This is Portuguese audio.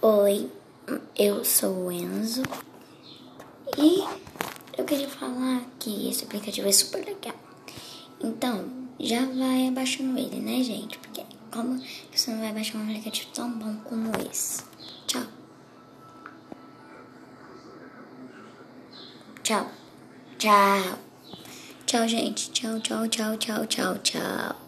Oi, eu sou o Enzo e eu queria falar que esse aplicativo é super legal. Então, já vai baixando ele, né, gente? Porque como você não vai baixar um aplicativo tão bom como esse? Tchau. Tchau. Tchau. Tchau, gente. Tchau, tchau, tchau, tchau, tchau, tchau.